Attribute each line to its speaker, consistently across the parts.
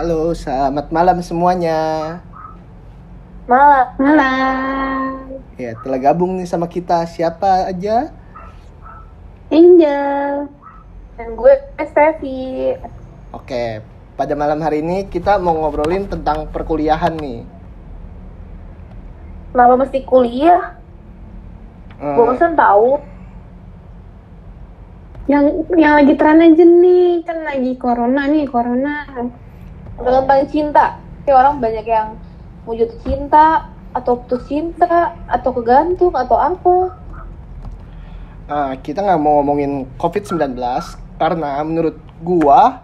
Speaker 1: Halo, selamat malam semuanya.
Speaker 2: Malam.
Speaker 3: Malam.
Speaker 1: Ya, telah gabung nih sama kita. Siapa aja?
Speaker 3: Angel.
Speaker 2: Dan gue Steffi.
Speaker 1: Oke, pada malam hari ini kita mau ngobrolin tentang perkuliahan nih.
Speaker 2: Kenapa mesti kuliah?
Speaker 1: Hmm,
Speaker 2: Bosan tahu.
Speaker 3: Yang yang lagi tren aja nih, kan lagi corona nih, corona.
Speaker 2: Udah tentang cinta. Kayak orang banyak yang jatuh cinta atau putus cinta atau kegantung atau apa.
Speaker 1: ah, kita nggak mau ngomongin COVID-19 karena menurut gua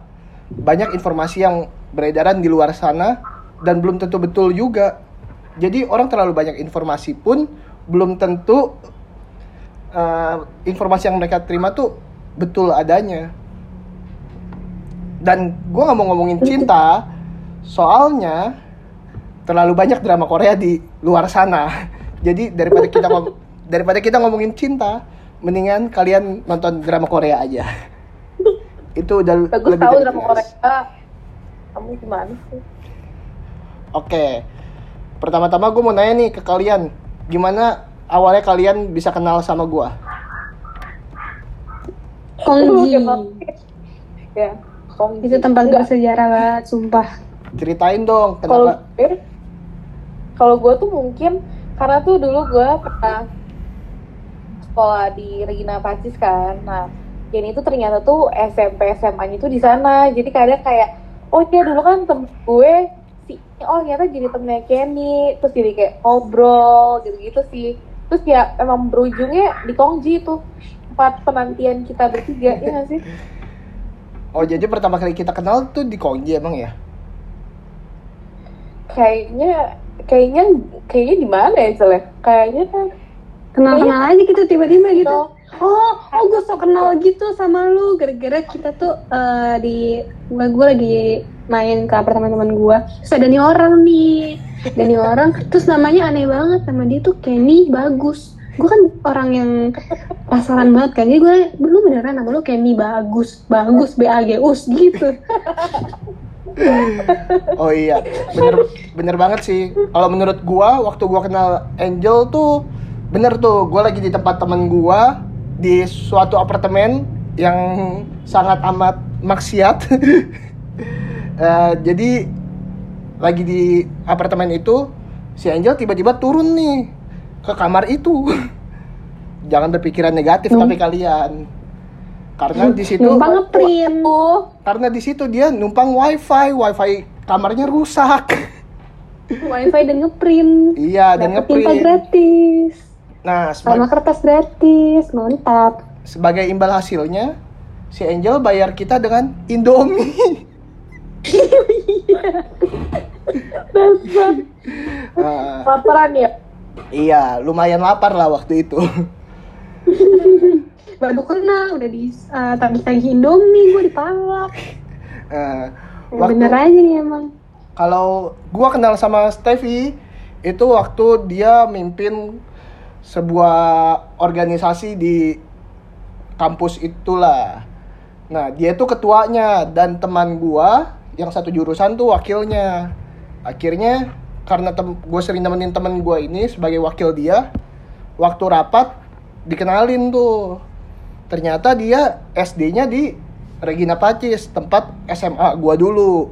Speaker 1: banyak informasi yang beredaran di luar sana dan belum tentu betul juga. Jadi orang terlalu banyak informasi pun belum tentu eh, informasi yang mereka terima tuh betul adanya. Dan gua nggak mau ngomongin cinta, soalnya terlalu banyak drama Korea di luar sana. Jadi daripada kita ngom- daripada kita ngomongin cinta, mendingan kalian nonton drama Korea aja. Itu udah
Speaker 2: Bagus
Speaker 1: lebih
Speaker 2: tahu
Speaker 1: dari
Speaker 2: drama
Speaker 1: jelas.
Speaker 2: Korea. Kamu gimana sih?
Speaker 1: Oke. Pertama-tama gue mau nanya nih ke kalian, gimana awalnya kalian bisa kenal sama gue?
Speaker 3: Kongji.
Speaker 2: Ya.
Speaker 3: Itu tempat
Speaker 2: Enggak.
Speaker 3: bersejarah banget, sumpah.
Speaker 1: Ceritain dong,
Speaker 2: Kalau
Speaker 1: kenapa?
Speaker 2: gue, kalau gue tuh mungkin karena tuh dulu gue pernah sekolah di Regina Pacis kan. Nah, Jenny itu ternyata tuh SMP SMA-nya tuh di sana. Jadi kadang kayak, oh dia dulu kan tem gue si oh ternyata jadi temennya Kenny terus jadi kayak ngobrol gitu-gitu sih terus ya emang berujungnya di Kongji tuh tempat penantian kita bertiga ya nggak sih
Speaker 1: Oh jadi pertama kali kita kenal tuh di Kongji emang ya?
Speaker 2: kayaknya kayaknya kayaknya di mana ya Cel ya? kayaknya kan
Speaker 3: Kenal-kenal aja gitu tiba-tiba gitu.
Speaker 2: Kenal.
Speaker 3: Oh, oh gue so kenal gitu sama lu gara-gara kita tuh eh, di gue gue lagi main ke apartemen teman gue. Terus ada nih orang nih, ada nih orang. Terus namanya aneh banget sama dia tuh Kenny bagus. Gue kan orang yang pasaran banget kan, jadi gue lu beneran nama lu Kenny bagus, bagus B A G U S gitu.
Speaker 1: Oh iya, bener bener banget sih. Kalau menurut gua, waktu gua kenal Angel tuh bener tuh. Gua lagi di tempat temen gua di suatu apartemen yang sangat amat maksiat. Eh, jadi lagi di apartemen itu si Angel tiba-tiba turun nih ke kamar itu. Jangan berpikiran negatif
Speaker 3: Num-
Speaker 1: tapi kalian. Karena di situ
Speaker 3: Numpang ngeprint.
Speaker 1: karena di situ dia numpang wifi, wifi kamarnya rusak.
Speaker 3: Wifi dan ngeprint.
Speaker 1: iya, dan
Speaker 3: Dapet tinta
Speaker 1: ngeprint.
Speaker 3: gratis.
Speaker 1: Nah,
Speaker 3: Sama kertas gratis, mantap.
Speaker 1: sebagai imbal hasilnya, si Angel bayar kita dengan Indomie. Ah,
Speaker 2: laparan ya
Speaker 1: iya, lumayan lapar lah waktu itu.
Speaker 3: Baru kenal, udah di uh, tagih-tagih Indomie, gue dipalak.
Speaker 1: Ah,
Speaker 3: Ya,
Speaker 1: waktu
Speaker 3: Bener aja nih emang.
Speaker 1: kalau gua kenal sama Steffi itu waktu dia mimpin sebuah organisasi di kampus itulah. Nah, dia itu ketuanya dan teman gua yang satu jurusan tuh wakilnya. Akhirnya karena gue sering nemenin temen gua ini sebagai wakil dia, waktu rapat dikenalin tuh. Ternyata dia SD-nya di Regina Pacis, tempat SMA gua dulu.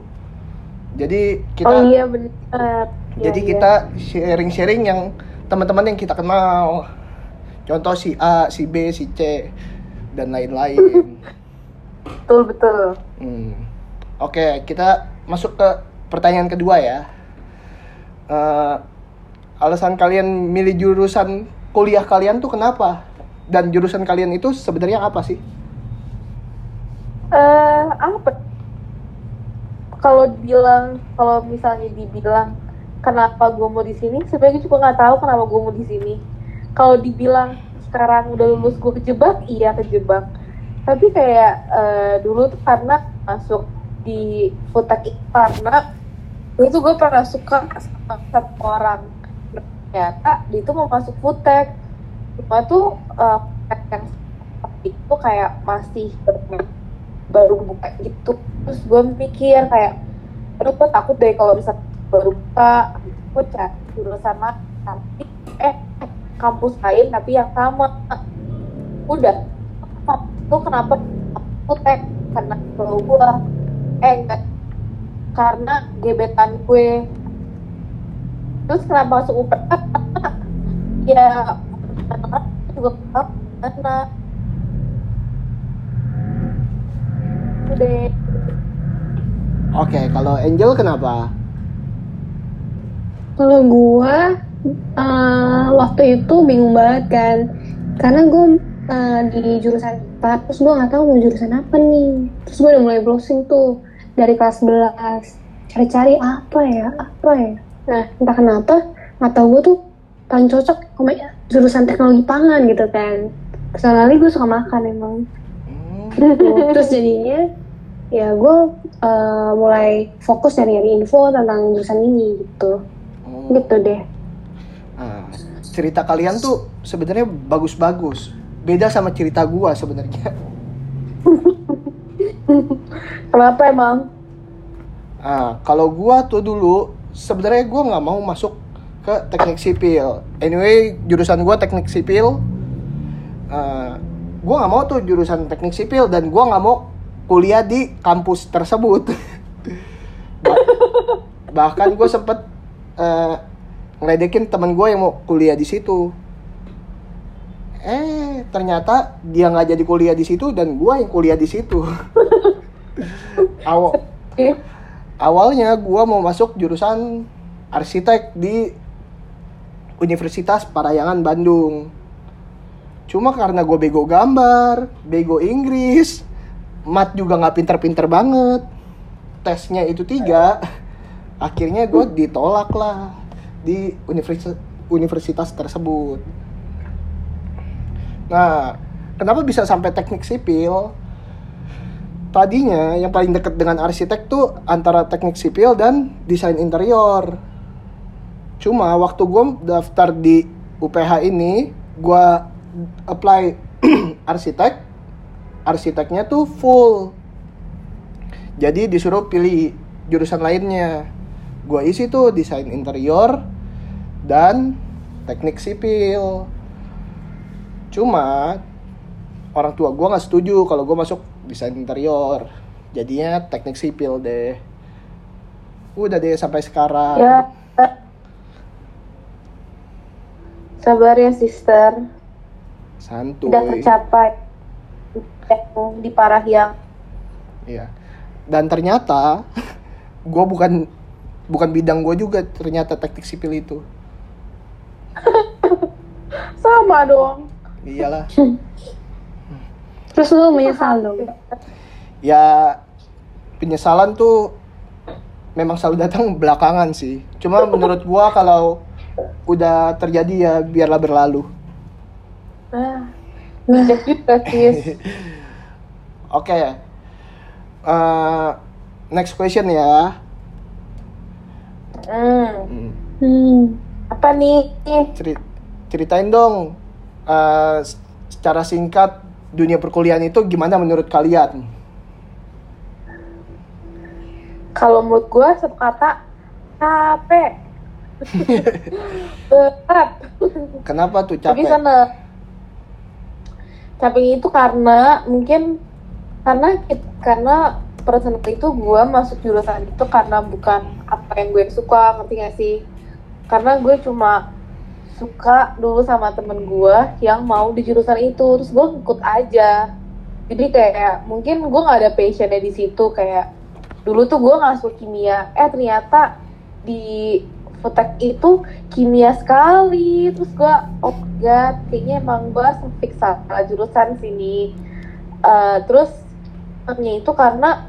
Speaker 1: Jadi kita
Speaker 2: oh iya bener
Speaker 1: jadi
Speaker 2: Iya,
Speaker 1: kita sharing-sharing yang teman-teman yang kita kenal. Contoh si A, si B, si C dan lain-lain.
Speaker 2: iya. betul betul
Speaker 1: Hmm. Oke, kita masuk ke pertanyaan kedua ya. Eh, alasan kalian milih jurusan kuliah kalian tuh kenapa? Dan jurusan kalian itu sebenarnya apa sih?
Speaker 2: eh apa kalau bilang kalau misalnya dibilang kenapa gue mau di sini sebenarnya juga nggak tahu kenapa gue mau di sini kalau dibilang sekarang udah lulus gue kejebak iya kejebak tapi kayak eh, dulu tuh karena masuk di foodtech itu karena itu gue pernah suka sama satu orang. Ternyata dia tuh mau masuk foodtech cuma tuh eh, yang itu kayak masih baru buka gitu. Terus gue mikir kayak aduh gue takut deh kalau bisa baru buka. Gue cari jurusan lain tapi eh kampus lain tapi yang sama. Udah tuh kenapa aku tek karena kalau gue eh enggak karena gebetan gue terus kenapa masuk UPH ya juga karena udah
Speaker 1: Oke, kalau Angel kenapa?
Speaker 3: Kalau gua eh, waktu itu bingung banget kan, karena gua eh, di jurusan IPA, terus gua nggak tahu mau jurusan apa nih. Terus gua udah mulai browsing tuh dari kelas 11, cari-cari apa ya, apa ya. Nah, entah kenapa mata gua tuh paling cocok sama jurusan teknologi pangan gitu kan. Soalnya gue suka makan emang.
Speaker 1: Hmm.
Speaker 3: Terus jadinya ya gue eh, mulai fokus nyari-nyari info tentang jurusan ini gitu.
Speaker 1: oh.
Speaker 3: Gitu deh.
Speaker 1: Nah, cerita kalian tuh sebenarnya bagus-bagus. Beda sama cerita gua sebenarnya.
Speaker 2: kenapa emang
Speaker 1: Ah, kalau gua tuh dulu sebenarnya gua nggak mau masuk ke teknik sipil. Anyway, jurusan gua teknik sipil. Ah, gua nggak mau tuh jurusan teknik sipil dan gua nggak mau kuliah di kampus tersebut. Ba- bahkan gue sempet eh, ngeledekin temen gue yang mau kuliah di situ. Eh, ternyata dia nggak jadi kuliah di situ dan gua yang kuliah di situ. Awal awalnya gua mau masuk jurusan arsitek di Universitas Parayangan Bandung. Cuma karena gue bego gambar, bego Inggris, mat juga nggak pinter-pinter banget. Tesnya itu tiga, akhirnya gue ditolak lah di universitas universitas tersebut. Nah, kenapa bisa sampai teknik sipil? Tadinya yang paling dekat dengan arsitek tuh antara teknik sipil dan desain interior. Cuma waktu gue daftar di UPH ini, gue apply arsitek, arsiteknya tuh full. Jadi disuruh pilih jurusan lainnya. Gue isi tuh desain interior dan teknik sipil. Cuma orang tua gue nggak setuju kalau gue masuk desain interior. Jadinya teknik sipil deh. Udah deh sampai sekarang.
Speaker 2: ya sabar ya sister
Speaker 1: Santuy.
Speaker 2: tidak tercapai di parah yang
Speaker 1: Iya. Dan ternyata gue bukan bukan bidang gue juga ternyata teknik sipil itu.
Speaker 2: sama dong
Speaker 1: Iyalah.
Speaker 3: Terus lu menyesal dong.
Speaker 1: Ya penyesalan tuh memang selalu datang belakangan sih. Cuma menurut gua kalau udah terjadi ya biarlah berlalu.
Speaker 2: nah bijak juga sis
Speaker 1: Oke. Eh, next question ya.
Speaker 2: hmm.
Speaker 1: Hmm.
Speaker 3: Hmm.
Speaker 2: apa nih
Speaker 1: Ceri- ceritain dong eh, secara singkat dunia perkuliahan itu gimana menurut kalian?
Speaker 2: kalau menurut gue satu kata capek berat
Speaker 1: Kenapa tuh
Speaker 2: tapi
Speaker 1: capek?
Speaker 2: sana capek itu karena mungkin karena karena perasaan itu gue masuk jurusan itu karena bukan apa yang gue suka ngerti gak sih karena gue cuma suka dulu sama temen gue yang mau di jurusan itu. Terus gue ikut aja. Jadi kayak mungkin gue nggak ada passionnya di situ. Kayak dulu tuh gue nggak suka kimia. Eh ternyata di Fotek itu kimia sekali. Terus gue oh god kayaknya emang gue fix salah jurusan sini. Eh, terus nya itu karena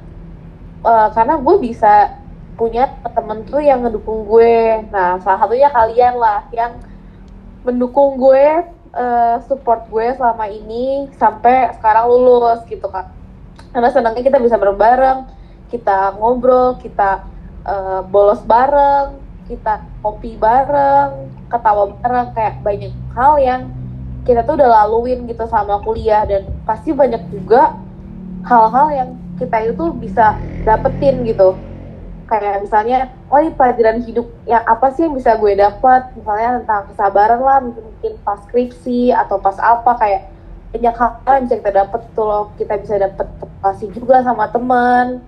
Speaker 2: eh, karena gue bisa punya temen tuh yang ngedukung gue. Nah salah satunya kalian lah yang mendukung gue eh, support gue selama ini sampai sekarang lulus gitu kan karena senangnya kita bisa bareng-bareng kita ngobrol kita eh, bolos bareng kita kopi bareng ketawa bareng kayak banyak hal yang kita tuh udah laluin gitu sama kuliah. Dan pasti banyak juga hal-hal yang kita itu bisa dapetin gitu kayak misalnya oh ini pelajaran hidup yang apa sih yang bisa gue dapat? Misalnya tentang kesabaran lah mungkin, mungkin pas skripsi atau pas apa kayak banyak hal yang bisa kita dapat tuh loh. Kita bisa dapat relasi juga sama teman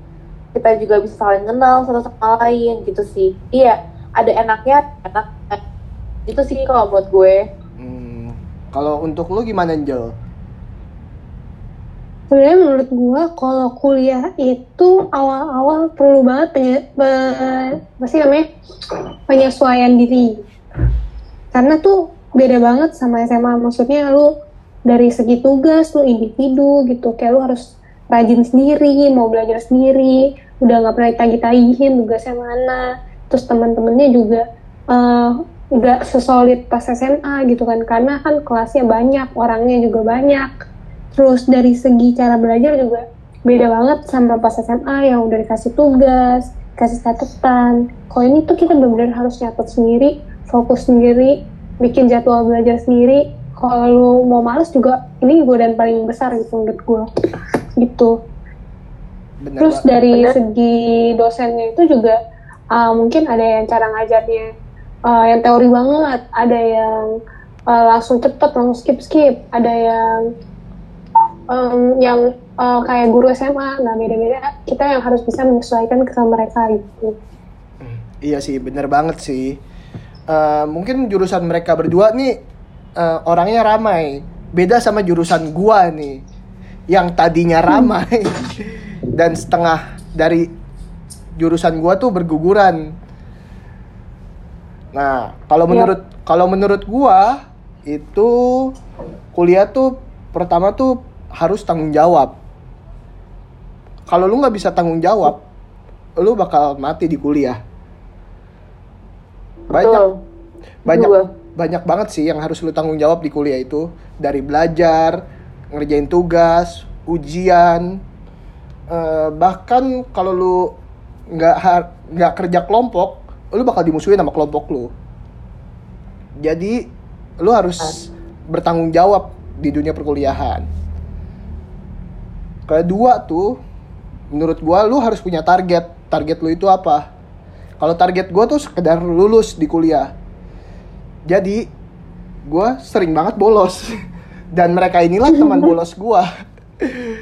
Speaker 2: kita juga bisa saling kenal satu sama lain gitu sih. Iya ada enaknya enak itu sih kalau buat gue.
Speaker 1: Hmm, kalau untuk lu gimana Angel?
Speaker 3: Sebenarnya menurut gua kalau kuliah itu awal-awal perlu banget penye, pe- apa namanya penyesuaian diri. Karena tuh beda banget sama SMA. Maksudnya lu dari segi tugas lu individu gitu, kayak lu harus rajin sendiri, mau belajar sendiri, udah nggak pernah ditagih-tagihin tugasnya mana. Terus teman-temannya juga eh, nggak sesolid pas SMA gitu kan, karena kan kelasnya banyak, orangnya juga banyak. Terus dari segi cara belajar juga beda banget sama pas SMA yang udah dikasih tugas, kasih catatan. Kalau ini tuh kita benar-benar harus nyatet sendiri, fokus sendiri, bikin jadwal belajar sendiri. Kalau lu mau males juga, ini godaan paling besar gitu menurut gue. Gitu.
Speaker 1: Bener
Speaker 3: Terus
Speaker 1: Pak.
Speaker 3: dari
Speaker 2: Bener.
Speaker 3: segi dosennya itu juga uh, mungkin ada yang cara ngajarnya uh, yang teori banget, ada yang uh, langsung cepet, langsung skip skip, ada yang um, yang uh, kayak guru SMA. Nah beda-beda. Kita yang harus bisa menyesuaikan ke mereka gitu.
Speaker 1: Iya sih, bener banget sih. Eh, mungkin jurusan mereka berdua nih eh, orangnya ramai. Beda sama jurusan gua nih, yang tadinya ramai dan setengah dari jurusan gua tuh berguguran. Nah, kalau
Speaker 2: Iya.
Speaker 1: menurut kalau menurut gua itu kuliah tuh pertama tuh harus tanggung jawab. Kalau lu nggak bisa tanggung jawab, lu bakal mati di kuliah. Banyak
Speaker 2: Betul.
Speaker 1: banyak
Speaker 2: Dua.
Speaker 1: banyak banget sih yang harus lu tanggung jawab di kuliah itu dari belajar ngerjain tugas ujian eh, bahkan kalau lu nggak nggak kerja kelompok lu bakal dimusuhin sama kelompok lu jadi lu harus bertanggung jawab di dunia perkuliahan kedua tuh menurut gua lu harus punya target. Target lu itu apa? Kalau target gua tuh sekedar lulus di kuliah. Jadi gue sering banget bolos. Dan mereka inilah teman bolos gue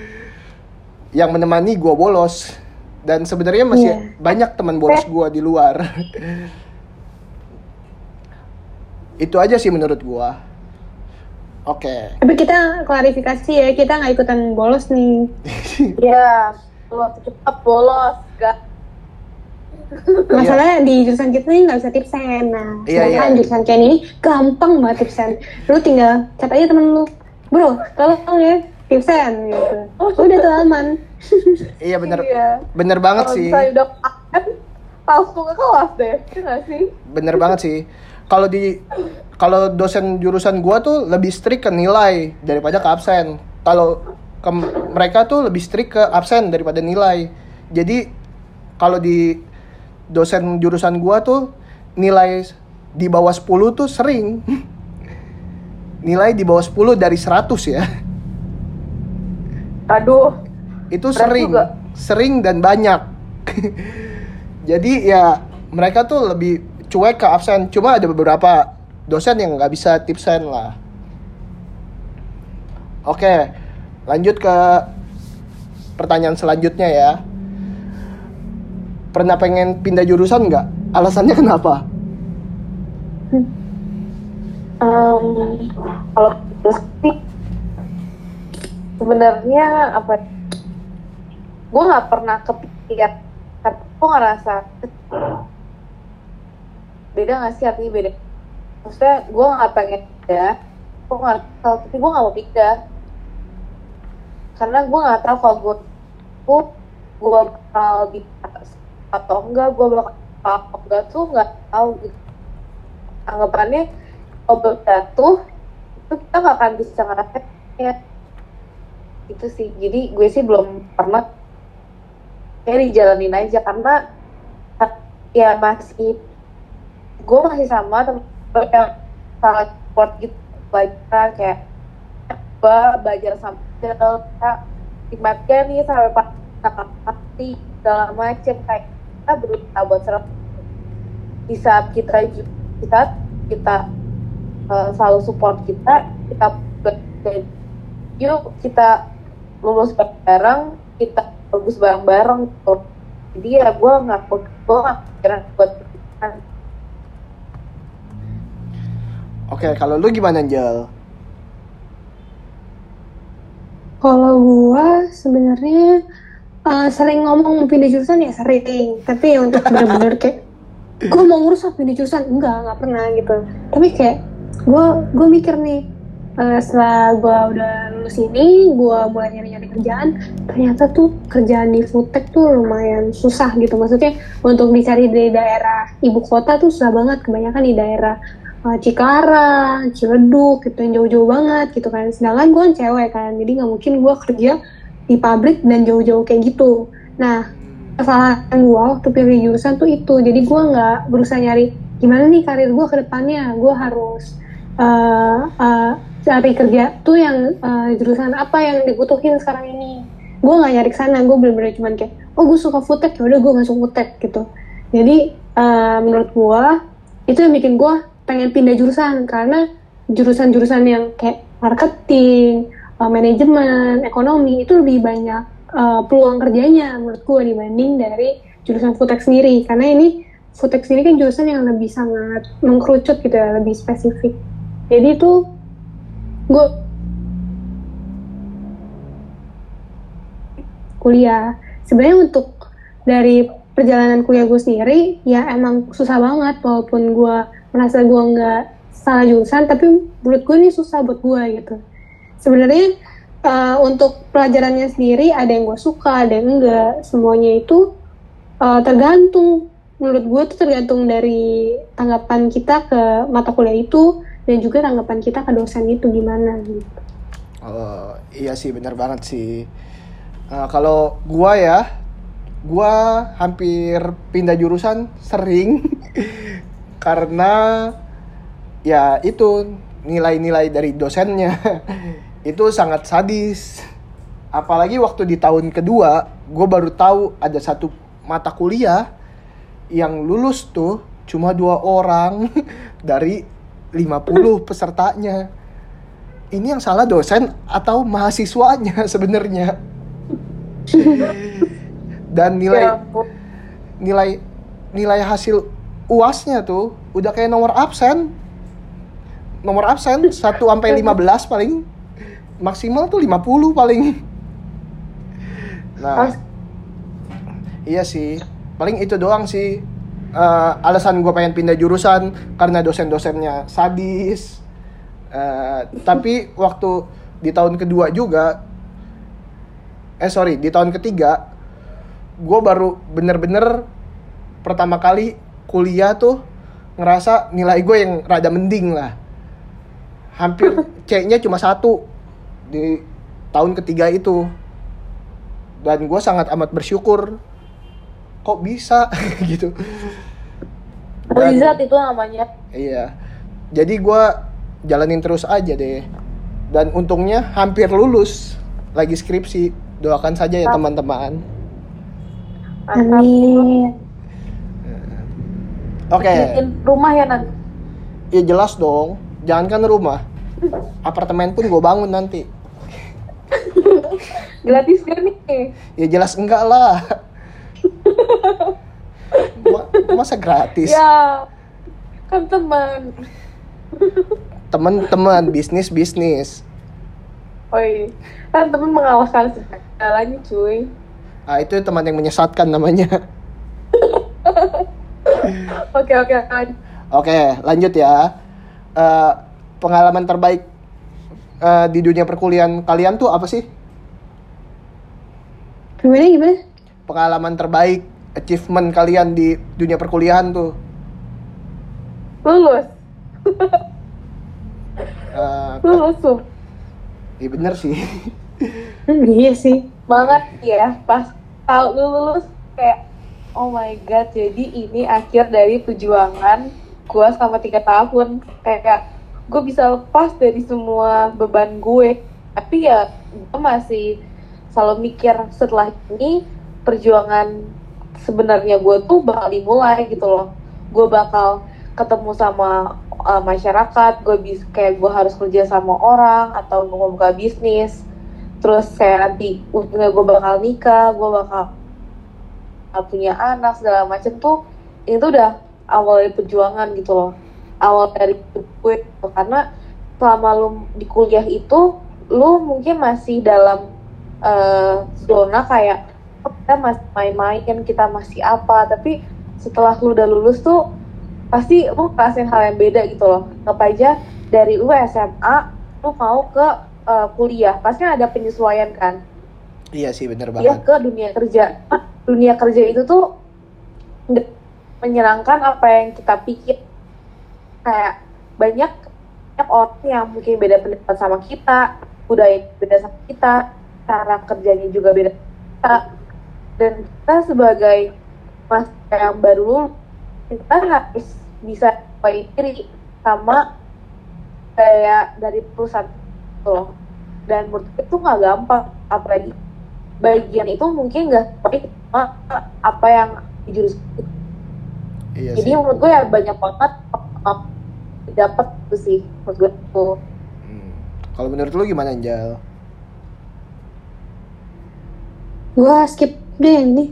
Speaker 1: yang menemani gue bolos. Dan sebenarnya masih
Speaker 3: Iya.
Speaker 1: banyak teman bolos gue di luar. Itu aja sih menurut gue oke
Speaker 3: Tapi kita klarifikasi ya, kita nggak ikutan bolos nih.
Speaker 2: Iya, bolos cepat bolos, gak
Speaker 3: Masalahnya di jurusan kita ini nggak bisa tipsen. Nah,
Speaker 1: Iya,
Speaker 3: sedangkan
Speaker 1: iya.
Speaker 3: jurusan kayak ini gampang banget tipsen. Lu tinggal chat aja temen lu, bro, tolong ya tipsen gitu. Udah tuh aman.
Speaker 1: iya bener
Speaker 2: Iya.
Speaker 1: bener banget
Speaker 2: Kalau
Speaker 1: sih
Speaker 2: misalnya udah paket, langsung ke kelas deh, iya nggak sih?
Speaker 1: bener banget sih kalau di kalau dosen jurusan gua tuh lebih strict ke nilai daripada ke absen. Kalau ke mereka tuh lebih strict ke absen daripada nilai. Jadi kalau di dosen jurusan gua tuh nilai di bawah 10 tuh sering. Nilai di bawah 10 dari 100 ya.
Speaker 2: Aduh,
Speaker 1: itu sering
Speaker 2: juga.
Speaker 1: sering dan banyak. Jadi ya mereka tuh lebih cuek ke absen. Cuma ada beberapa dosen yang nggak bisa tipsen lah. Oke lanjut ke pertanyaan selanjutnya ya. Pernah pengen pindah jurusan nggak? Alasannya kenapa?
Speaker 2: Em, kalau sebenarnya apa? Gue nggak pernah kepikir, tapi gue ngerasa beda nggak sih? Artinya beda. Maksudnya gue nggak pengen pindah, gue nggak tahu, tapi gue nggak mau pindah. Karena gue nggak tahu kalau gue gue gue bakal bisa atau enggak, gue bakal apa enggak tuh nggak tahu gitu. Anggapannya baru jatuh itu kita nggak akan bisa ngerasain ya itu sih. Jadi gue sih belum pernah kayak dijalanin aja. Karena ya masih gue masih sama temen yang salah support gitu belajar kayak gue belajar sampai kita dimatikan nih sampai pasti segala macem kayak kita berusaha buat serap di saat kita di saat kita uh, selalu support kita kita yuk kita lulus bareng kita bagus bareng-bareng gitu. jadi ya gue nggak gue nggak buat
Speaker 1: Oke, kalau lu gimana, Angel?
Speaker 3: Kalau gua sebenarnya eh, sering ngomong mau pindah jurusan ya sering, tapi ya untuk bener-bener kayak gue mau ngurus apa pindah jurusan enggak nggak pernah gitu. Tapi kayak gue gue mikir nih eh, setelah gue udah lulus ini, gue mulai nyari-nyari kerjaan, ternyata tuh kerjaan di foodtech tuh lumayan susah gitu. Maksudnya untuk dicari di daerah ibu kota tuh susah banget, kebanyakan di daerah uh, Cikarang, Ciledug gitu yang jauh-jauh banget gitu kan. Sedangkan gue kan cewek kan, jadi nggak mungkin gue kerja di pabrik dan jauh-jauh kayak gitu. Nah, kesalahan gue waktu pilih jurusan tuh itu. Jadi gue nggak berusaha nyari gimana nih karir gue ke depannya. Gue harus uh, uh, cari kerja tuh yang uh, jurusan apa yang dibutuhin sekarang ini. Gue nggak nyari ke sana, gue bener-bener cuman kayak, oh gue suka foodtech, yaudah gue masuk foodtech gitu. Jadi uh, menurut gue itu yang bikin gue pengen pindah jurusan karena jurusan-jurusan yang kayak marketing, uh, manajemen, ekonomi itu lebih banyak uh, peluang kerjanya menurut gue dibanding dari jurusan foodtech sendiri karena ini foodtech sendiri kan jurusan yang lebih sangat mengkerucut gitu ya, lebih spesifik. Jadi itu gue kuliah. Sebenarnya untuk dari perjalanan kuliah gue sendiri ya emang susah banget walaupun gue merasa gue nggak salah jurusan tapi menurut gue ini susah buat gue gitu. Sebenarnya uh, untuk pelajarannya sendiri ada yang gue suka ada yang enggak semuanya itu uh, tergantung. Menurut gue tuh tergantung dari tanggapan kita ke mata kuliah itu dan juga tanggapan kita ke dosen itu gimana gitu.
Speaker 1: Oh, iya sih benar banget sih. Uh, kalau gua ya, gua hampir pindah jurusan sering karena ya itu nilai-nilai dari dosennya. Itu sangat sadis. Apalagi waktu di tahun kedua, gue baru tahu ada satu mata kuliah yang lulus tuh cuma dua orang dari 50 pesertanya. Ini yang salah dosen atau mahasiswanya sebenarnya. Dan nilai
Speaker 2: Ya
Speaker 1: nilai nilai hasil uasnya tuh udah kayak nomor absen. Nomor absen 1 sampai 15 paling maksimal tuh 50 paling. Nah
Speaker 2: As-
Speaker 1: iya sih. Paling itu doang sih. Eh, alasan gue pengen pindah jurusan karena dosen-dosennya sadis. Eh, tapi waktu di tahun kedua juga eh sorry di tahun ketiga gue baru bener-bener pertama kali kuliah tuh ngerasa nilai gue yang rada mending lah. Hampir C-nya cuma satu di tahun ketiga itu. Dan gue sangat amat bersyukur. Kok bisa? Gitu. Dan-
Speaker 2: Wizard itu namanya.
Speaker 1: Iya. Jadi gua jalanin terus aja deh. Dan untungnya hampir lulus. Lagi skripsi. Doakan saja ya teman-teman.
Speaker 3: amin
Speaker 1: Oke,
Speaker 2: bikin rumah ya nanti
Speaker 1: ya jelas dong. Jangan kan rumah. Apartemen pun gue bangun nanti.
Speaker 2: gratis gak nih
Speaker 1: Ya jelas enggak lah. Ma- Masa gratis?
Speaker 2: ya kan teman
Speaker 1: Teman-teman, bisnis bisnis.
Speaker 2: Oi, kan teman mengawaskan segalanya cuy
Speaker 1: Ah itu teman yang menyesatkan namanya.
Speaker 2: oke oke
Speaker 1: Oke, lanjut ya. Eh, pengalaman terbaik eh, di dunia perkuliahan kalian tuh apa sih?
Speaker 3: gimana gimana
Speaker 1: Pengalaman terbaik, achievement kalian di dunia perkuliahan tuh?
Speaker 2: lulus
Speaker 1: Eh,
Speaker 2: lulus tuh
Speaker 1: Iya bener sih.
Speaker 3: Hmm, iya sih
Speaker 2: banget ya pas tahu lu lulus kayak oh my god jadi ini akhir dari perjuangan gue selama tiga tahun. Kayak gue bisa lepas dari semua beban gue. Tapi ya gue masih selalu mikir setelah ini perjuangan sebenarnya gue tuh bakal dimulai gitu loh. Gue bakal ketemu sama uh, masyarakat gue bis kayak gue harus kerja sama orang atau gue buka bisnis. Terus kayak nanti gue bakal nikah gue bakal punya anak segala macem tuh itu udah awal dari perjuangan gitu loh. Awal dari gue gitu. karena selama lu di kuliah itu lu mungkin masih dalam uh, zona kayak oh, kita masih main-main kita masih apa tapi setelah lu udah lulus tuh pasti lu ngerasain hal yang beda gitu loh. Nggak aja dari lu SMA lu mau ke uh, kuliah pasti ada penyesuaian kan?
Speaker 1: Iya sih bener
Speaker 2: iya,
Speaker 1: banget.
Speaker 2: ke dunia kerja dunia kerja itu tuh menyenangkan apa yang kita pikir. Kayak banyak banyak orang yang mungkin beda pendapat sama kita budaya beda sama kita cara kerjanya juga beda kita. Dan kita sebagai mas yang baru kita harus bisa percaya diri sama kayak dari perusahaan itu loh. Dan menurut itu nggak gampang apalagi bagian itu mungkin nggak sama apa yang di jurusan itu.
Speaker 1: iya
Speaker 2: jadi
Speaker 1: sih
Speaker 2: menurut gue ya banyak banget dapat tuh sih menurut gue tuh
Speaker 1: Hmm. kalau menurut lu gimana Anjal
Speaker 3: Gue skip deh ini.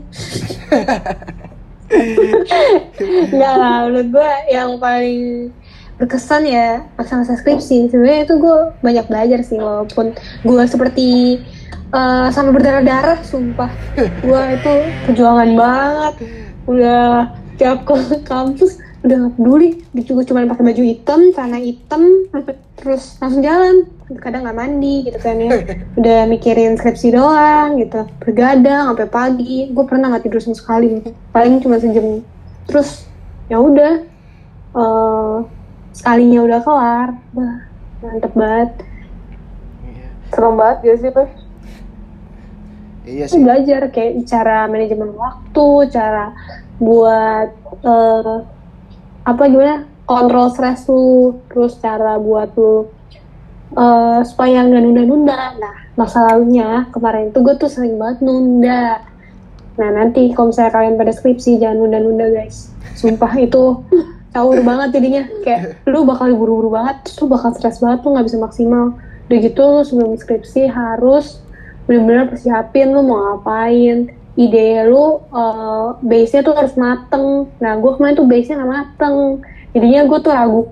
Speaker 3: Enggak lah, menurut gue yang paling berkesan ya masa-masa skripsi. Sebenarnya itu gue banyak belajar sih, walaupun gue seperti eh, sama berdarah-darah, sumpah. Gue itu perjuangan banget. Udah tiap ke kampus udah gak peduli, gue cuma pakai baju hitam, celana hitam, terus langsung jalan. Kadang nggak mandi gitu kan ya. Udah mikirin skripsi doang gitu, bergadang sampai pagi. Gue pernah nggak tidur sama sekali, paling cuma sejam. Terus ya udah, eh, sekalinya udah kelar, wah mantep banget.
Speaker 2: serem banget ya sih tuh
Speaker 1: iya sih
Speaker 3: belajar kayak cara manajemen waktu, cara buat eh, apa gimana kontrol stres lu, terus cara buat lu eh, supaya nggak nunda-nunda. Nah masa lalunya kemarin itu gue tuh sering banget nunda. Nah nanti kalau misalnya kalian pada skripsi jangan nunda-nunda guys. Sumpah itu caur banget jadinya kayak lu bakal buru-buru banget, terus lu bakal stres banget, lu nggak bisa maksimal. Udah gitu lu sebelum skripsi harus bener-bener persiapin lu mau ngapain. Ide lu uh, base-nya tuh harus mateng. Nah gue kemarin tuh base-nya nggak mateng. Jadinya gue tuh ragu.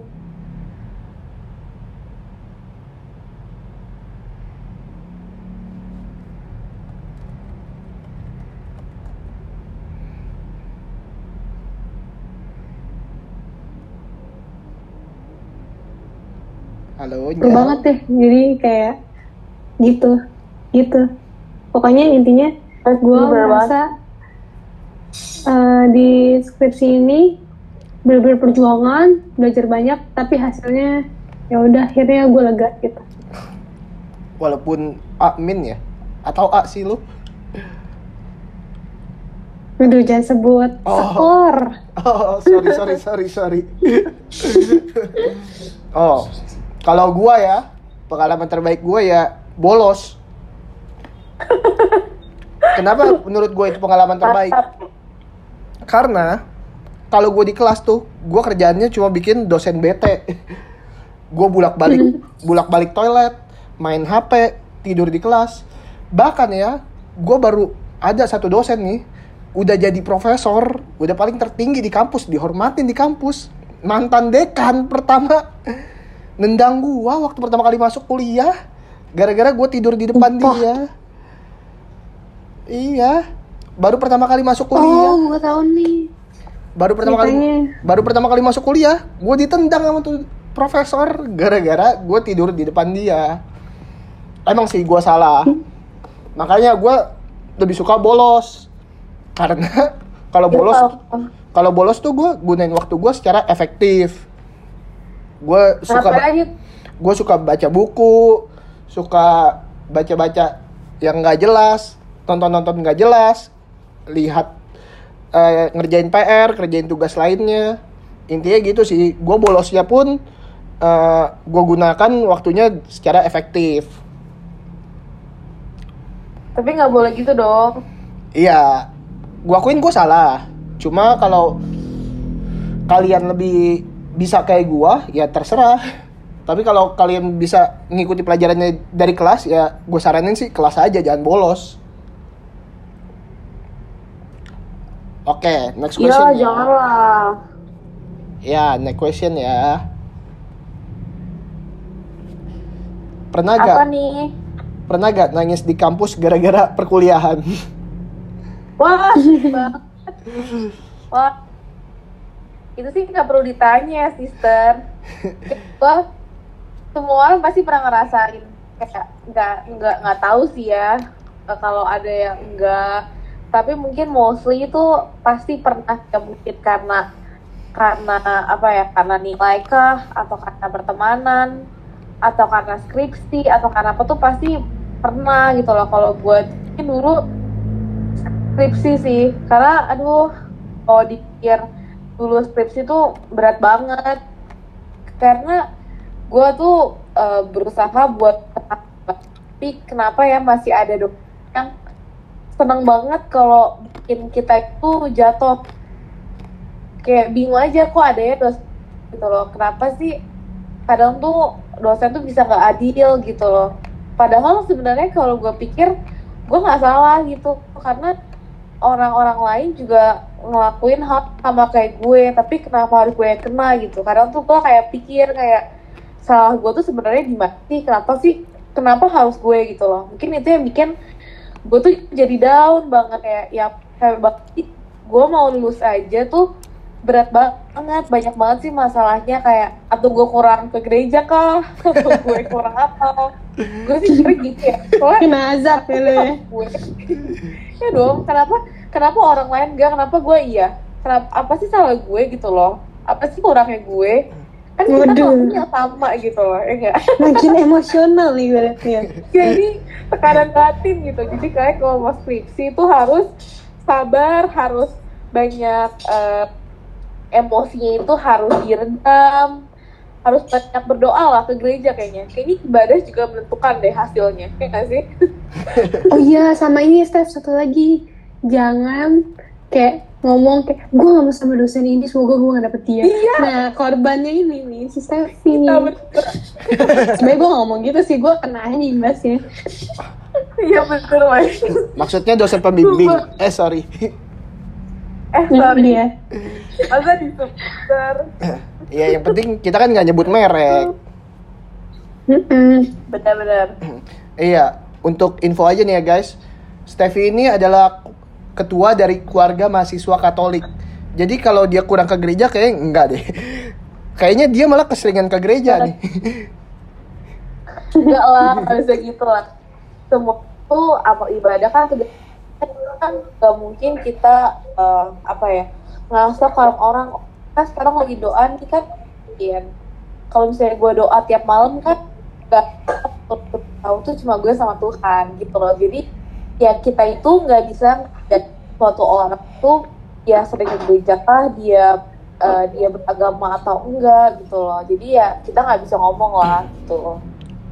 Speaker 1: Halo
Speaker 3: banget deh. Jadi kayak gitu gitu pokoknya intinya gue merasa uh, di skripsi ini bener-bener perjuangan belajar banyak tapi hasilnya ya udah akhirnya gue lega gitu
Speaker 1: walaupun A min ya atau A sih lu
Speaker 3: Aduh jangan sebut
Speaker 1: Oh.
Speaker 3: skor
Speaker 1: Oh, sorry, sorry, sorry, sorry. oh, kalau gua ya, pengalaman terbaik gua ya bolos. Kenapa menurut gua itu pengalaman terbaik? Karena kalau gua di kelas tuh, gua kerjaannya cuma bikin dosen bete. gua bulak-balik, bulak-balik toilet, main HP, tidur di kelas. Bahkan ya, gua baru ada satu dosen nih, udah jadi profesor, udah paling tertinggi di kampus, dihormatin di kampus. Mantan dekan pertama nendang gua waktu pertama kali masuk kuliah gara-gara gua tidur di depan
Speaker 3: Sumpah.
Speaker 1: dia. Iya. Baru pertama kali masuk kuliah.
Speaker 3: oh gue tahu nih.
Speaker 1: Baru pertama kali
Speaker 3: ceritanya.
Speaker 1: baru pertama kali masuk kuliah gue ditendang sama tuh profesor gara-gara gue tidur di depan dia. Emang sih gue salah. Makanya gue lebih suka bolos. Karena kalau bolos kalau bolos tuh gue gunain waktu gue secara efektif. Gue suka gue suka baca buku suka baca-baca yang nggak jelas tonton-tonton nggak jelas lihat eh, ngerjain PR kerjain tugas lainnya. Intinya gitu sih gue bolosnya pun eh, gue gunakan waktunya secara efektif.
Speaker 2: Tapi nggak boleh gitu dong.
Speaker 1: Iya gua akuin gua salah. Cuma kalau kalian lebih bisa kayak gua ya terserah. Tapi kalau kalian bisa ngikuti pelajarannya dari kelas ya gue saranin sih kelas aja jangan bolos oke next
Speaker 2: Iya,
Speaker 1: question ya.
Speaker 2: janganlah.
Speaker 1: ya next question ya pernah gak
Speaker 2: Apa nih?
Speaker 1: pernah gak nangis di kampus gara-gara perkuliahan
Speaker 2: Wah. Wah, itu sih nggak perlu ditanya, sister. Gua semua orang pasti pernah ngerasain kayak nggak nggak nggak tahu sih ya kalau ada yang enggak tapi mungkin mostly itu pasti pernah ya mungkin karena karena apa ya karena nilai kah atau karena pertemanan atau karena skripsi atau karena apa tuh pasti pernah gitu loh. Kalau buat mungkin dulu skripsi sih. Karena aduh kalau dipikir dulu skripsi tuh berat banget. Karena gue tuh eh, berusaha buat tapi kenapa ya masih ada dok yang seneng banget kalau bikin kita itu jatuh. Kayak bingung aja kok ada ya dosen gitu loh. Kenapa sih kadang tuh dosen tuh bisa nggak adil gitu loh. Padahal sebenarnya kalau gue pikir gue nggak salah gitu. Karena orang-orang lain juga ngelakuin hal sama kayak gue tapi kenapa harus gue kena gitu? Kadang tuh gue kayak pikir kayak salah gue tuh sebenarnya di mana kenapa sih? Kenapa harus gue gitu loh? Mungkin itu yang bikin gue tuh jadi down banget kayak ya kayak gue mau lulus aja tuh berat banget banyak banget sih masalahnya kayak atau gue kurang ke gereja kah atau gue kurang apa. Gue sih mikir gitu ya soalnya
Speaker 3: Kena azab ya ya.
Speaker 2: ya dong kenapa kenapa orang lain enggak kenapa gue iya? Kenapa apa sih salah gue gitu loh? Apa sih kurangnya gue kan kita
Speaker 3: Waduh.
Speaker 2: ngelakuin yang sama gitu loh ya enggak
Speaker 3: Makin emosional nih gue liatnya.
Speaker 2: jadi tekanan batin gitu jadi kayak kalau mau skripsi itu harus sabar harus banyak eh, emosinya itu harus diredam harus banyak berdoa lah ke gereja kayaknya kayaknya ibadah juga menentukan deh hasilnya ya nggak sih
Speaker 3: Oh iya, sama ini Steph satu lagi. Jangan kayak ngomong kayak gue gak mau sama dosen ini, semoga gue gak dapet dia. Nah, korbannya ini nih, si Steffi nih.
Speaker 2: Iya, betul.
Speaker 3: Sebenernya gue gak ngomong gitu sih, gue kena aja imbasnya.
Speaker 2: iya betul
Speaker 1: maksudnya dosen pembimbing eh sorry
Speaker 2: eh
Speaker 3: Nah,
Speaker 2: sorry
Speaker 3: dia.
Speaker 2: masa disebut
Speaker 1: ya yang penting kita kan nggak nyebut merek
Speaker 2: benar-benar
Speaker 1: Iya, untuk info aja nih ya guys. Steffi ini adalah ketua dari keluarga mahasiswa Katolik. Jadi kalau dia kurang ke gereja kayaknya enggak deh. Kayaknya dia malah keseringan ke gereja nih.
Speaker 2: enggak lah bisa gitu lah semua tuh amal ibadah kan kan nggak mungkin kita eh, apa ya ngerasa kalau orang kan sekarang lagi doa nih kan iya kalau misalnya gue doa tiap malam kan nggak tahu tuh cuma gue sama Tuhan gitu loh jadi ya kita itu nggak bisa dan suatu orang tuh ya sering ke gereja kah dia eh, dia beragama atau enggak gitu loh jadi ya kita nggak bisa ngomong lah gitu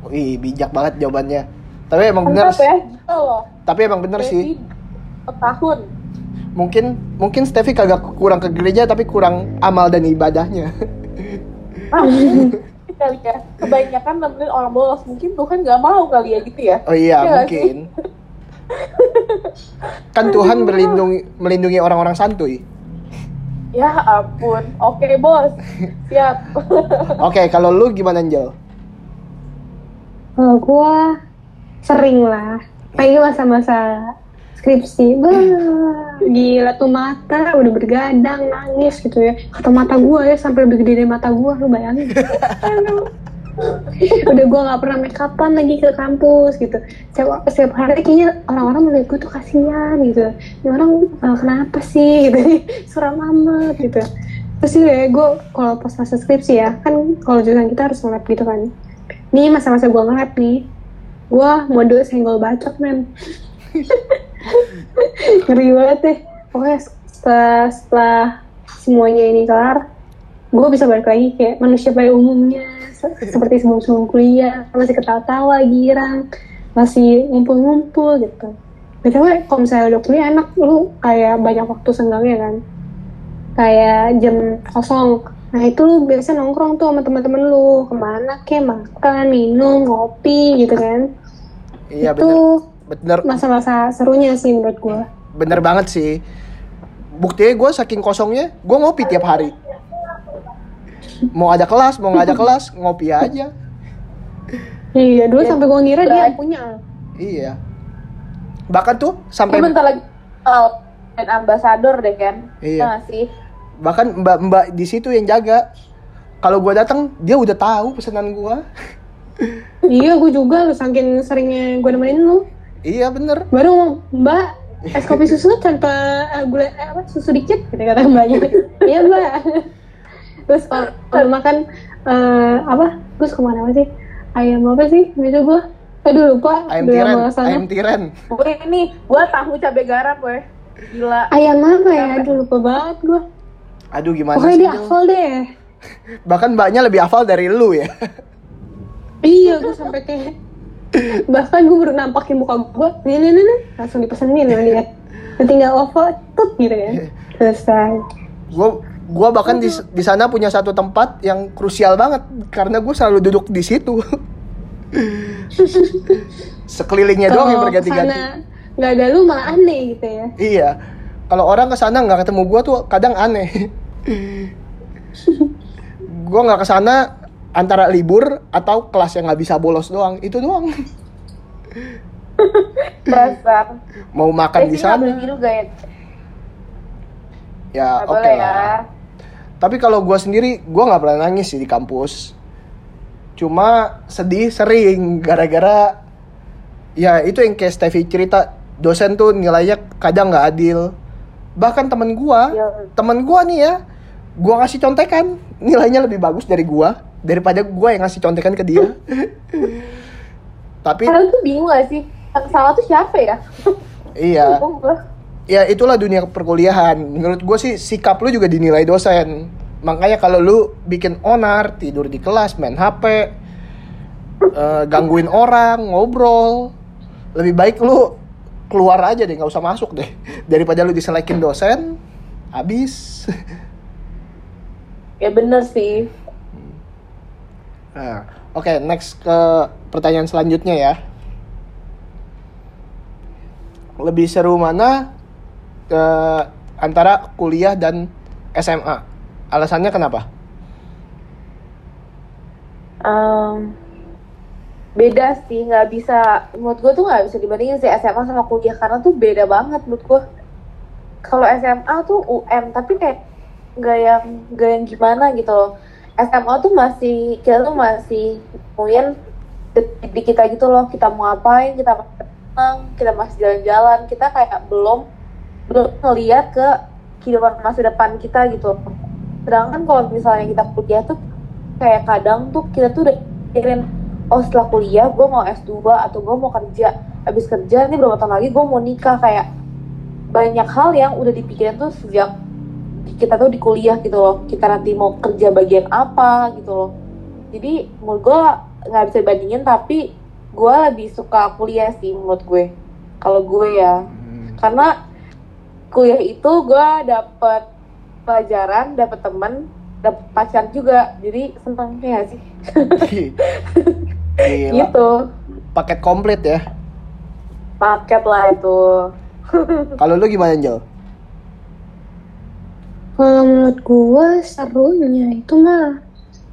Speaker 1: Wih, bijak banget jawabannya. Tapi emang
Speaker 2: Mantap ya gitu loh
Speaker 1: Tapi emang bener sih.
Speaker 2: Tahun
Speaker 1: Mungkin mungkin Steffi kagak kurang ke gereja tapi kurang amal dan ibadahnya.
Speaker 2: ah, kali ya kebanyakan nemenin orang bolos mungkin Tuhan nggak mau kali ya gitu ya
Speaker 1: Oh iya,
Speaker 2: sih?
Speaker 1: mungkin. Kan Tuhan melindungi melindungi orang-orang santuy.
Speaker 2: ya ampun oke bos siap
Speaker 1: Oke, kalau lu gimana Angel?
Speaker 3: Kalau gue sering lah. Apalagi masa-masa skripsi. Gila tuh mata udah bergadang, nangis gitu ya. Kata mata gue ya sampai lebih gede dari mata gue, lu bayangin. Udah gue gak pernah make upan lagi ke kampus gitu. Setiap, setiap hari kayaknya orang-orang melihat gue tuh kasihan gitu. Ini orang eh, kenapa sih gitu. Suram amat gitu. Terus juga ya gue kalau pas masa skripsi ya kan kalau jurusan kita harus nge gitu kan. Nih masa-masa gue nge nih. Gue mode senggol bacot men. Ngeri banget deh. Pokoknya setelah, setelah semuanya ini kelar gue bisa balik lagi kayak manusia pada umumnya seperti sebelum sebelum kuliah masih ketawa-tawa girang masih ngumpul-ngumpul gitu. Btw kalau misalnya udah kuliah enak. Lu kayak banyak waktu senggangnya kan? Kayak jam kosong. Nah itu lu biasa nongkrong tuh sama teman-teman lu. Ke mana kek? Makan minum ngopi gitu kan?
Speaker 1: Iya
Speaker 3: itu
Speaker 1: bener. Bener.
Speaker 3: masa-masa serunya sih menurut gua.
Speaker 1: Bener banget sih. Buktinya gue saking kosongnya gue ngopi tiap hari mau ada kelas mau nggak ada kelas ngopi aja.
Speaker 3: Iya dulu
Speaker 2: Ya,
Speaker 3: sampai gua ngira dia punya.
Speaker 1: Iya. Bahkan tuh sampai
Speaker 2: bentar lagi. Uh, dan ambasador deh kan
Speaker 1: Iya.
Speaker 2: Nah, sih?
Speaker 1: Bahkan mbak mbak di situ yang jaga. Kalau gue datang dia udah tahu pesanan gue
Speaker 3: iya gua juga lu saking seringnya gua nemenin lu.
Speaker 1: Iya bener.
Speaker 3: Baru ngomong mbak es kopi susu tanpa eh, gula eh, apa susu dikit gitu kata mbaknya. Iya mbak terus kalau kalau makan eh, apa? Terus ke mana apa sih ayam apa sih? Itu gua aduh lupa.
Speaker 1: Ayam
Speaker 3: sana.
Speaker 1: ayam tiren.
Speaker 2: Gue ini gue tahu cabai garam gue gila.
Speaker 3: Ayam apa ya? Aduh lupa banget gua.
Speaker 1: Aduh gimana
Speaker 3: pokoknya
Speaker 1: sih
Speaker 3: dia hafal deh.
Speaker 1: Bahkan mbaknya lebih hafal dari lu ya.
Speaker 3: Iya gua sampai kayak bahkan gua baru nampakin muka gua. Nih nih nih, nih. langsung dipesenin sama dia. Tinggal OVO tut gitu kan. Selesai.
Speaker 1: Gue gua bahkan di di sana punya satu tempat yang krusial banget karena gue selalu duduk di situ. Sekelilingnya doang yang berganti-ganti.
Speaker 3: nggak ada lu malah aneh gitu ya.
Speaker 1: Iya. Kalau orang ke sana nggak ketemu gue tuh kadang aneh. Gue nggak ke sana antara libur atau kelas yang nggak bisa bolos doang. Itu doang.
Speaker 2: Perasaan.
Speaker 1: Mau makan di
Speaker 2: Biasanya nggak
Speaker 1: sana. ya
Speaker 2: Nggak
Speaker 1: oke
Speaker 2: ya
Speaker 1: lah Tapi kalau gue sendiri, gue nggak pernah nangis sih di kampus. Cuma sedih sering gara-gara ya itu yang kayak Steffi cerita dosen tuh nilainya kadang nggak adil. Bahkan temen gue,
Speaker 2: Iya.
Speaker 1: temen gue nih ya, gue ngasih contekan nilainya lebih bagus dari gue daripada gue yang ngasih contekan ke dia. Tapi
Speaker 2: Kalian tuh bingung gak sih yang salah tuh siapa ya
Speaker 1: iya, ya itulah dunia perkuliahan. Menurut gue sih sikap lu juga dinilai dosen. Makanya kalau lu bikin onar, tidur di kelas, main HP, eh, gangguin orang, ngobrol, lebih baik lu keluar aja deh, nggak usah masuk deh. Daripada lu diselekin dosen, habis.
Speaker 2: ya bener sih
Speaker 1: Nah, oke, next ke pertanyaan selanjutnya ya. Lebih seru mana eh, antara kuliah dan SMA? Alasannya kenapa?
Speaker 2: Em, beda sih nggak bisa menurut gue tuh nggak bisa dibandingin sih SMA sama kuliah karena tuh beda banget menurut gue kalau SMA tuh UM tapi kayak nggak yang nggak yang gimana gitu loh SMA tuh masih kita tuh masih nemuin di- kita gitu loh kita mau ngapain kita mau kita masih jalan-jalan kita kayak belum ngeliat ke kehidupan masa depan kita gitu. Sedangkan kalau misalnya kita kuliah tuh kayak kadang tuh kita tuh udah pikirin oh setelah kuliah gue mau S2 atau gue mau kerja. Habis kerja nih berapa tahun lagi gue mau nikah. Kayak banyak hal yang udah dipikirin tuh sejak kita tuh di kuliah gitu loh. Kita nanti mau kerja bagian apa gitu loh. Jadi menurut gue nggak bisa dibandingin tapi gue lebih suka kuliah sih menurut gue. Kalau gue ya. Karena kuliah itu gue dapet pelajaran dapet temen dapet pacar juga jadi seneng ya sih
Speaker 1: Gila,
Speaker 2: gitu
Speaker 1: paket komplit ya.
Speaker 2: paket lah itu
Speaker 1: Kalau lu gimana, Angel?
Speaker 3: Kalau menurut gue serunya itu mah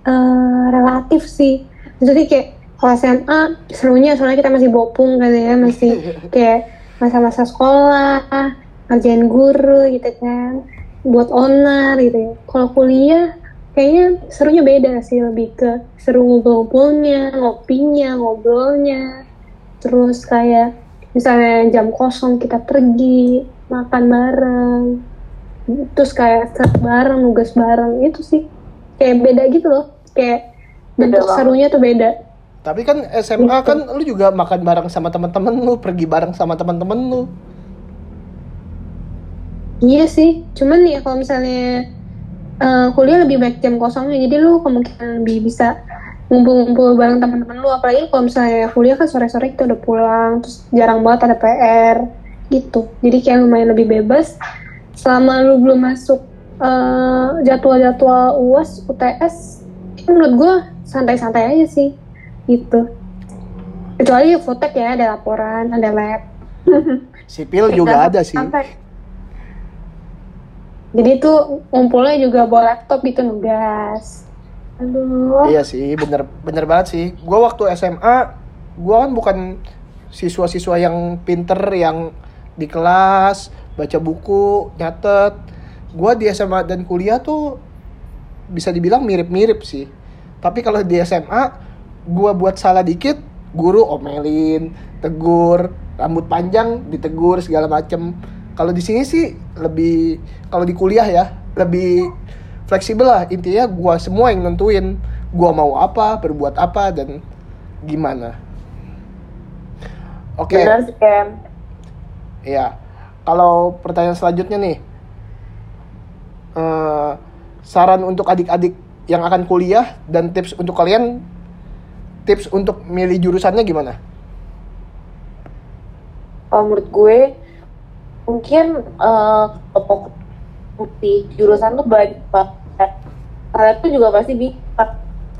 Speaker 3: eh, relatif sih. Jadi kayak kalau SMA serunya soalnya kita masih bopung kan ya, masih kayak masa-masa sekolah, ngerjain guru gitu kan, buat onar gitu ya. Kalau kuliah kayaknya serunya beda sih, lebih ke seru ngumpul-ngumpulnya, ngopinya, ngobrolnya. Terus kayak misalnya jam kosong kita pergi, makan bareng, terus kayak set bareng nugas bareng itu sih kayak beda gitu loh kayak
Speaker 2: Beda
Speaker 3: bentuk
Speaker 2: banget.
Speaker 3: serunya tuh beda
Speaker 1: Tapi kan SMA kan lu juga makan bareng sama teman-teman lu, pergi bareng sama teman-teman lu.
Speaker 3: Iya sih cuman ya kalau misalnya eh, kuliah lebih baik jam kosongnya jadi lu kemungkinan lebih bisa ngumpul-ngumpul bareng teman-teman lu apalagi kalau misalnya kuliah kan sore-sore kita udah pulang terus jarang banget ada PR gitu jadi kayak lumayan lebih bebas selama lu belum masuk eh, jadwal-jadwal uas UTS menurut gue santai-santai aja sih gitu kecuali fotek ya ada laporan ada lab
Speaker 1: Sipil juga ada sih.
Speaker 2: Santai.
Speaker 3: Jadi tuh ngumpulnya juga bawa laptop gitu nugas
Speaker 2: Aduh.
Speaker 1: Iya sih, bener bener banget sih. Gua waktu SMA, gua kan bukan siswa-siswa yang pinter yang di kelas baca buku, nyatet. Gua di SMA dan kuliah tuh bisa dibilang mirip-mirip sih. Tapi kalau di SMA, gua buat salah dikit, guru omelin, tegur, rambut panjang ditegur segala macem. Kalau di sini sih lebih, kalau di kuliah ya lebih fleksibel lah. Intinya gua semua yang nentuin gua mau apa berbuat apa dan gimana. Oke.
Speaker 2: Ken.
Speaker 1: ya kalau pertanyaan selanjutnya nih. Eh, saran untuk adik-adik yang akan kuliah dan tips untuk kalian tips untuk milih jurusannya gimana?
Speaker 2: Kalau menurut gue mungkin eh kalau di jurusan tuh banyak banget. Kalian tuh juga pasti bingung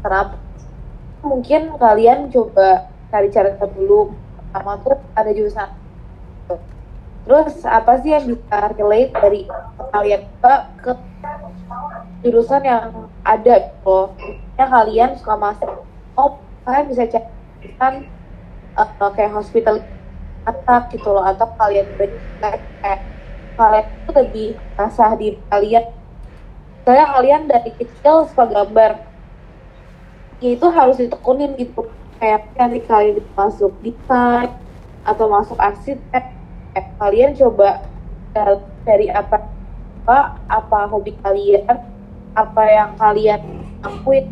Speaker 2: kenapa. Mungkin kalian coba cari cara dulu. Pertama tuh ada jurusan. Terus apa sih yang bisa relate dari kalian ke, ke jurusan yang ada loh. Misalnya kalian suka masuk, oh kalian bisa cari jurusan eh, kayak hospital atak gitu loh atau kalian kayak kayak kalian tuh lebih asah di kalian. Saya kalian dari kecil suka gambar ya itu harus ditekunin gitu. Kayak nanti kalian masuk desain atau masuk arsitek eh, kalian coba dari- dari apa apa apa hobi kalian apa yang kalian lakuin.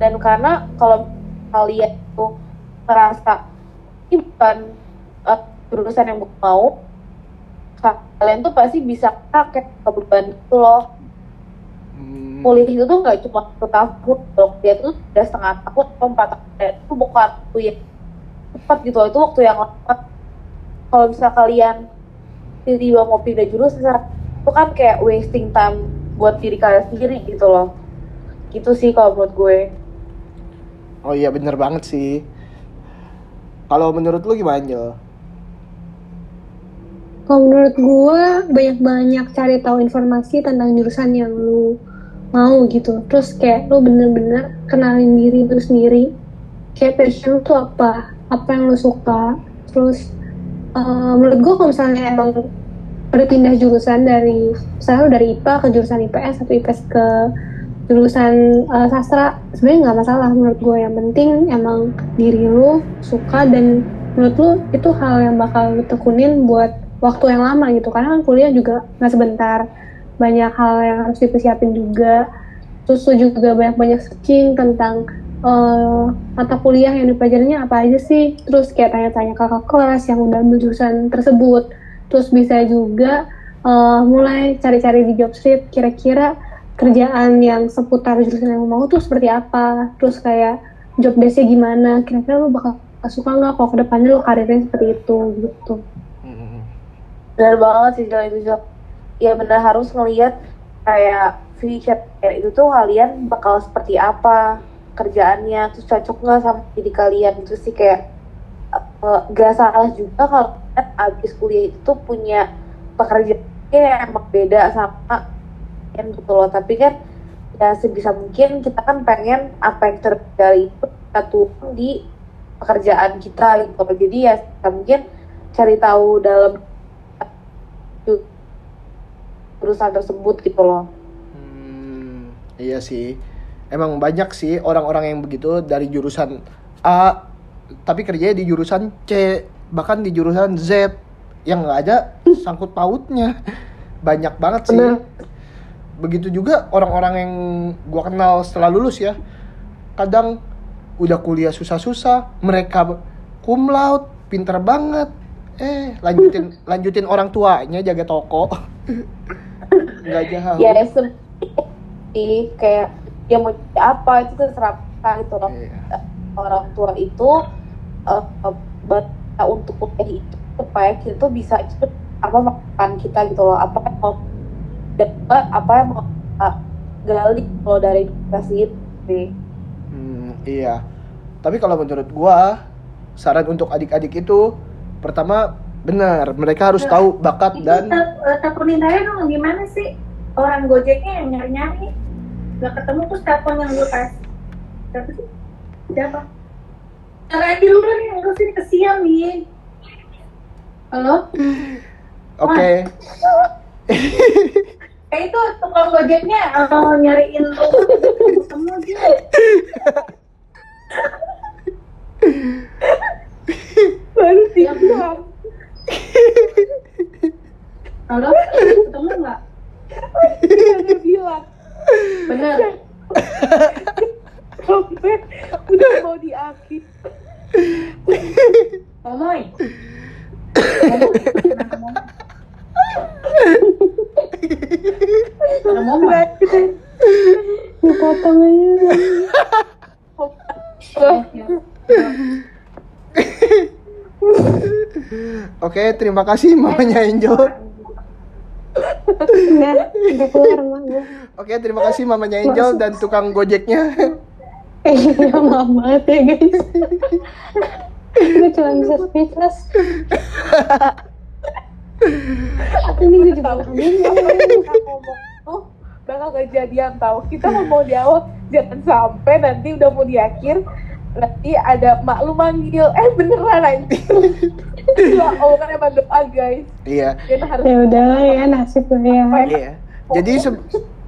Speaker 2: Dan karena kalau kalian tuh merasa ini bukan eh, jurusan yang gue mau kalian tuh pasti bisa pakai beban itu loh.
Speaker 1: Hmm,
Speaker 2: kuliah itu tuh nggak cuma satu tahun dong dia tuh udah setengah tahun atau empat tahun. Itu bukan waktu yang cepat gitu loh itu waktu yang lama. Kalau misal kalian tiba-tiba mau pindah jurusan itu kan kayak wasting time buat diri kalian sendiri gitu loh. Gitu sih kalau menurut gue.
Speaker 1: Oh iya bener banget sih. Kalau menurut lu gimana Angel?
Speaker 3: Kalau menurut gue banyak-banyak cari tahu informasi tentang jurusan yang lu mau gitu. Terus kayak lu bener-bener kenalin diri lu sendiri. Kayak passion tuh apa? Apa yang lu suka? Terus eh, menurut gue kalau misalnya emang udah pindah jurusan dari misalnya dari IPA ke jurusan IPS atau IPS ke jurusan eh, sastra sebenarnya nggak masalah menurut gue yang penting emang diri lu suka dan menurut lu itu hal yang bakal lu tekunin buat waktu yang lama gitu. Karena kan kuliah juga nggak sebentar. Banyak hal yang harus dipersiapin juga. Terus juga banyak-banyak searching tentang eh, mata kuliah yang dipelajarinya apa aja sih. Terus kayak tanya-tanya kakak kelas yang udah ambil jurusan tersebut. Terus bisa juga eh, mulai cari-cari di job street kira-kira kerjaan yang seputar jurusan yang mau tuh seperti apa. Terus kayak job desk-nya gimana. Kira-kira lu bakal suka nggak kalau ke depannya lu karirnya seperti itu gitu
Speaker 2: benar banget sih Jel, itu Jel. ya benar harus ngelihat kayak future itu tuh kalian bakal seperti apa kerjaannya terus cocok nggak sama diri kalian? Itu sih kayak gak salah juga kalau abis kuliah itu punya pekerjaan yang emang beda sama yang gitu loh. Tapi kan ya sebisa mungkin kita kan pengen apa yang terjadi itu kita tuang di pekerjaan kita gitu jadi ya sebisa mungkin cari tahu dalam perusahaan tersebut gitu loh
Speaker 1: Hmm, iya sih. Emang banyak sih orang-orang yang begitu dari jurusan A tapi kerjanya di jurusan C, bahkan di jurusan Z yang nggak ada sangkut pautnya. Banyak banget sih.
Speaker 2: Bener.
Speaker 1: Begitu juga orang-orang yang gua kenal setelah lulus ya. Kadang udah kuliah susah-susah, mereka cum laude, pinter banget. Eh, lanjutin lanjutin orang tuanya jaga toko. Nggak jauh.
Speaker 2: ya sih kayak dia mau jadi apa itu terserah gitu loh
Speaker 1: Iya.
Speaker 2: orang tua itu eh, eh, baca untuk kuliah itu supaya kita tuh bisa cepet apa makan kita gitu loh apa yang mau juga apa yang mau kita gali kalau dari edukasi itu sih
Speaker 1: Hmm, iya. Tapi kalau menurut gua saran untuk adik-adik itu pertama benar mereka harus tahu bakat
Speaker 4: Itu
Speaker 1: dan
Speaker 4: tel- eh, teleponin saya dong gimana sih? Orang gojeknya yang nyari-nyari. Nggak ketemu terus telepon yang gue kasih. Siapa sih? Siapa? Cara aja dulu nih ngurusin kesian nih. Halo?
Speaker 1: Oke.
Speaker 4: eh itu tukang gojeknya eh, nyariin lu. Ketemu dia
Speaker 2: baru dibilang
Speaker 4: halo ketemu nggak?
Speaker 2: Baru bilang.
Speaker 4: Bener.
Speaker 2: Sampai udah mau diakhir
Speaker 4: Omoy Ada momoy
Speaker 3: Dipotong aja.
Speaker 4: Ya.
Speaker 1: Oke, terima kasih mamanya Angel. Oke, terima kasih mamanya Angel dan tukang Gojeknya.
Speaker 3: Eh, iya, maaf banget ya guys. gue cuma bisa speechless. Ini gue juga bingung.
Speaker 2: tuh bakal kejadian tahu kita ngomong di awal jangan sampai nanti udah mau di akhir nanti ada mak lu manggil eh beneran nanti ya Allah kan emang doa guys
Speaker 1: Iya.
Speaker 2: harus
Speaker 3: Ya udahlah ya nasib gue ya.
Speaker 1: Iya. Jadi se-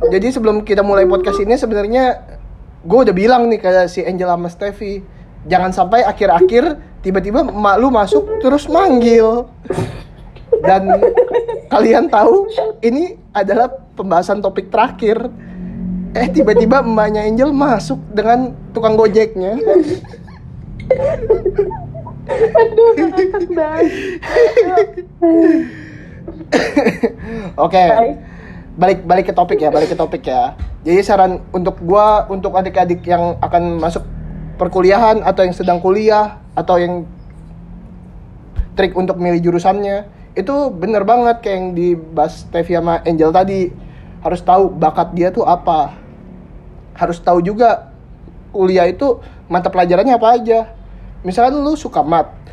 Speaker 1: jadi sebelum kita mulai podcast ini sebenarnya gue udah bilang nih ke si Angel sama Steffi, jangan sampai akhir-akhir tiba-tiba emak lu masuk terus manggil. Dan kalian tahu ini adalah pembahasan topik terakhir. Eh tiba-tiba emaknya Angel masuk dengan tukang gojeknya.
Speaker 2: aduh ngakak banget
Speaker 1: Oke. Balik balik ke topik ya, balik ke topik ya. Jadi saran untuk gua untuk adik-adik yang akan masuk perkuliahan atau yang sedang kuliah atau yang trik untuk milih jurusannya itu bener banget kayak yang dibahas Tevi sama Angel tadi harus tahu bakat dia tuh apa harus tahu juga kuliah itu mata pelajarannya apa aja. Misalkan lu suka mat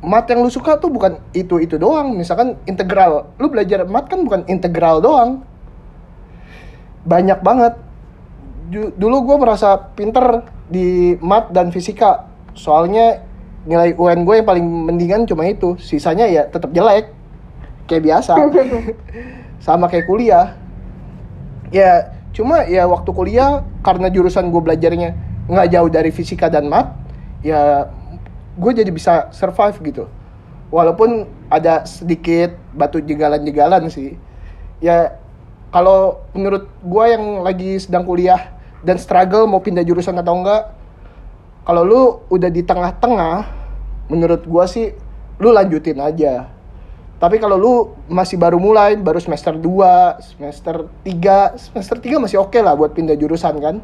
Speaker 1: mat yang lu suka tuh bukan itu itu doang. Misalkan integral. Lu belajar mat kan bukan integral doang. Banyak banget. Dulu gue merasa pinter di mat dan fisika. Soalnya nilai UN gue yang paling mendingan cuma itu. Sisanya ya tetap jelek. Kayak biasa. Sama kayak kuliah. Ya cuma ya waktu kuliah karena jurusan gue belajarnya nggak jauh dari fisika dan mat ya gue jadi bisa survive gitu. Walaupun ada sedikit batu jegalan-jegalan sih. Ya kalau menurut gue yang lagi sedang kuliah dan struggle mau pindah jurusan atau enggak kalau lu udah di tengah-tengah menurut gua sih lu lanjutin aja tapi kalau lu masih baru mulai baru semester 2 semester 3 semester 3 masih oke lah buat pindah jurusan kan?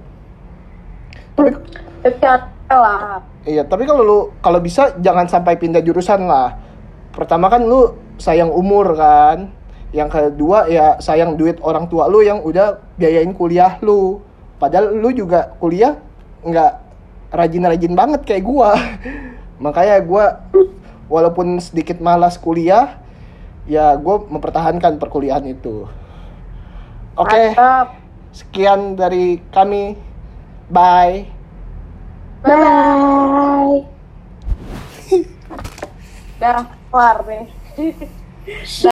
Speaker 1: Tapi
Speaker 2: tapi lah.
Speaker 1: Iya tapi kalau lu kalau bisa jangan sampai pindah jurusan lah. Pertama kan lu sayang umur kan? Yang kedua ya sayang duit orang tua lu yang udah biayain kuliah lu. Padahal lu juga kuliah nggak rajin-rajin banget kayak gua. Makanya gua walaupun sedikit malas kuliah ya gua mempertahankan perkuliahan itu oke
Speaker 2: Mantap.
Speaker 1: sekian dari kami bye
Speaker 3: Bye.
Speaker 2: Dah kelar nih.